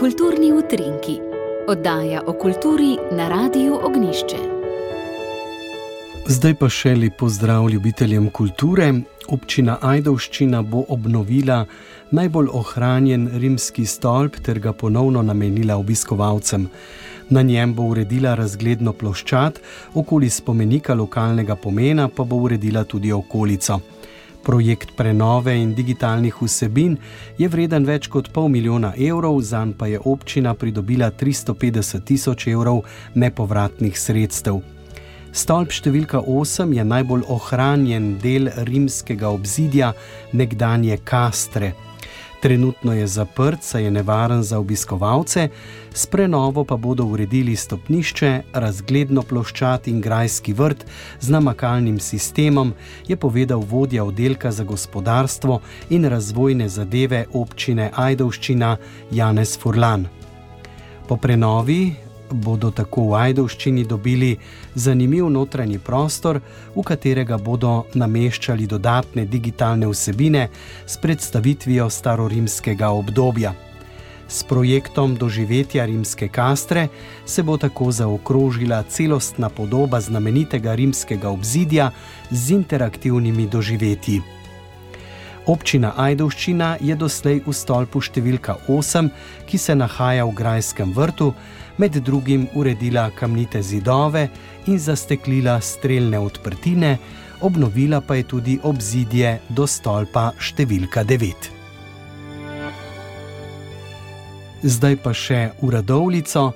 Kulturni utrinki, oddaja o kulturi na Radiu Ognišče. Zdaj pa še lepo zdrav ljubiteljem kulture. Občina Ajdovščina bo obnovila najbolj ohranjen rimski stolp ter ga ponovno namenila obiskovalcem. Na njem bo uredila razgledno ploščad, okoli spomenika lokalnega pomena pa bo uredila tudi okolico. Projekt prenove in digitalnih vsebin je vreden več kot pol milijona evrov, zanj pa je občina pridobila 350 tisoč evrov nepovratnih sredstev. Stolp številka 8 je najbolj ohranjen del rimskega obzidja nekdanje Kastre. Trenutno je zaprt, saj je nevaren za obiskovalce, s prenovo pa bodo uredili stopnišče, razgledno ploščad in grajski vrt z namakalnim sistemom, je povedal vodja oddelka za gospodarstvo in razvojne zadeve občine Ajdovščina Janez Furlan. Po prenovi bodo tako v Ajdovščini dobili zanimiv notranji prostor, v katerega bodo nameščali dodatne digitalne vsebine s predstavitvijo starorimskega obdobja. S projektom doživetja rimske kastre se bo tako zaokrožila celostna podoba znamenitega rimskega obzidja z interaktivnimi doživetji. Občina Ajdovščina je doslej v stolpu številka 8, ki se nahaja v Grajskem vrtu, med drugim uredila kamnite zidove in zasteklila streljne odprtine, obnovila pa je tudi obzidje do stolpa številka 9. Zdaj pa še v Radovlico.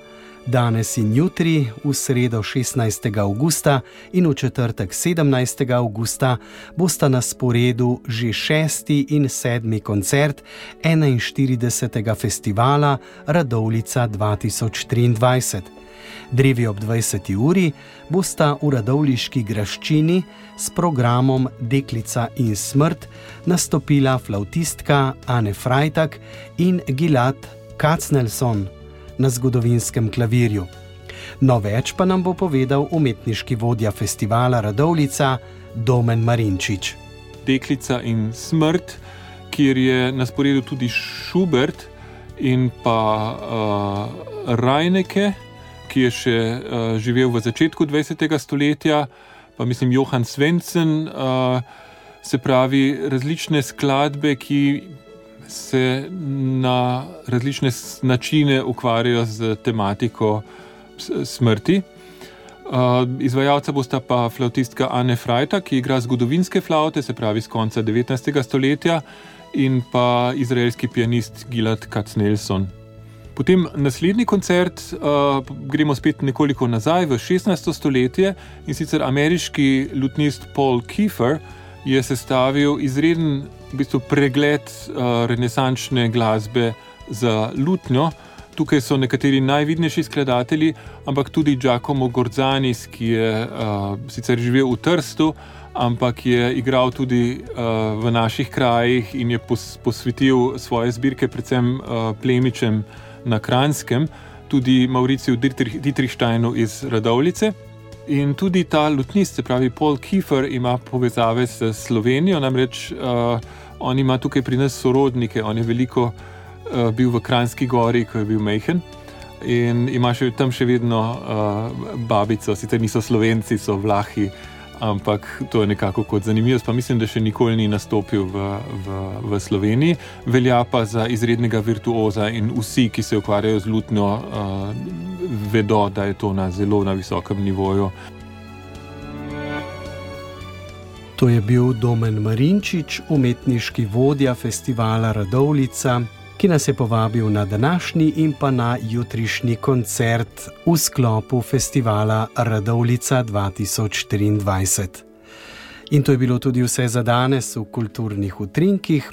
Danes in jutri, v sredo 16. augusta in v četrtek 17. augusta, bosta na sporedu že šesti in sedmi koncert 41. festivala Radovlica 2023. Drevi ob 20. uri bosta v Radovliški graščini s programom Deklica in smrt nastopila flautistka Anne Freitag in Gilad Kacnelson na zgodovinskem klavirju. No, več pa nam bo povedal umetniški vodja festivala Radovlica Domen Marinčič. Deklica in smrt, kjer je na sporedu tudi Schubert in pa uh, Rajneke, ki je še uh, živel v začetku 20. stoletja, pa mislim Johann Svensen, uh, se pravi različne skladbe, ki se na različne načine ukvarjajo z tematiko smrti. Izvajalca bosta pa flautistka Anne Freita, ki igra zgodovinske flaute, se pravi z konca 19. stoletja, in pa izraelski pianist Gilad Kacnelson. Potem naslednji koncert, uh, gremo spet nekoliko nazaj v 16. stoletje in sicer ameriški lutnist Paul Kiefer je sestavil izreden v bistvu pregled uh, renesančne glasbe za lutnjo. Tukaj so nekateri najvidnejši skladatelji, ampak tudi Giacomo Gorzanis, ki je uh, sicer živel v Trstu, ampak je igral tudi uh, v naših krajih in je pos posvetil svoje zbirke predvsem uh, plemičem na Kranskem, tudi Mauriciju Dietrichsteinu iz Radovlice. In tudi ta lutnist, se pravi Paul Kiefer, ima povezave s Slovenijo, namreč uh, on ima tukaj pri nas sorodnike, on je veliko uh, bil v Kranjski gori, ko je bil mehen. In ima še tam še vedno uh, babico, sicer niso slovenci, so vlahi, ampak to je nekako kot zanimivo. Pa mislim, da še nikoli ni nastopil v, v, v Sloveniji, velja pa za izrednega virtuoza in vsi, ki se ukvarjajo z lutnjo, uh, vedo, da je to na zelo na visokem nivoju. To je bil Domen Marinčič, umetniški vodja festivala Radovlica, ki nas je povabil na današnji in pa na jutrišnji koncert v sklopu festivala Radovlica 2023. In to je bilo tudi vse za danes v kulturnih utrinkih.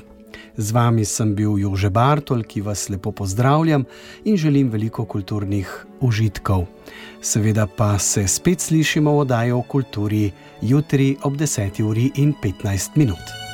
Z vami sem bil Jože Bartol, ki vas lepo pozdravljam in želim veliko kulturnih užitkov. Seveda pa se spet slišimo v oddaji o kulturi jutri ob 10.15 minut.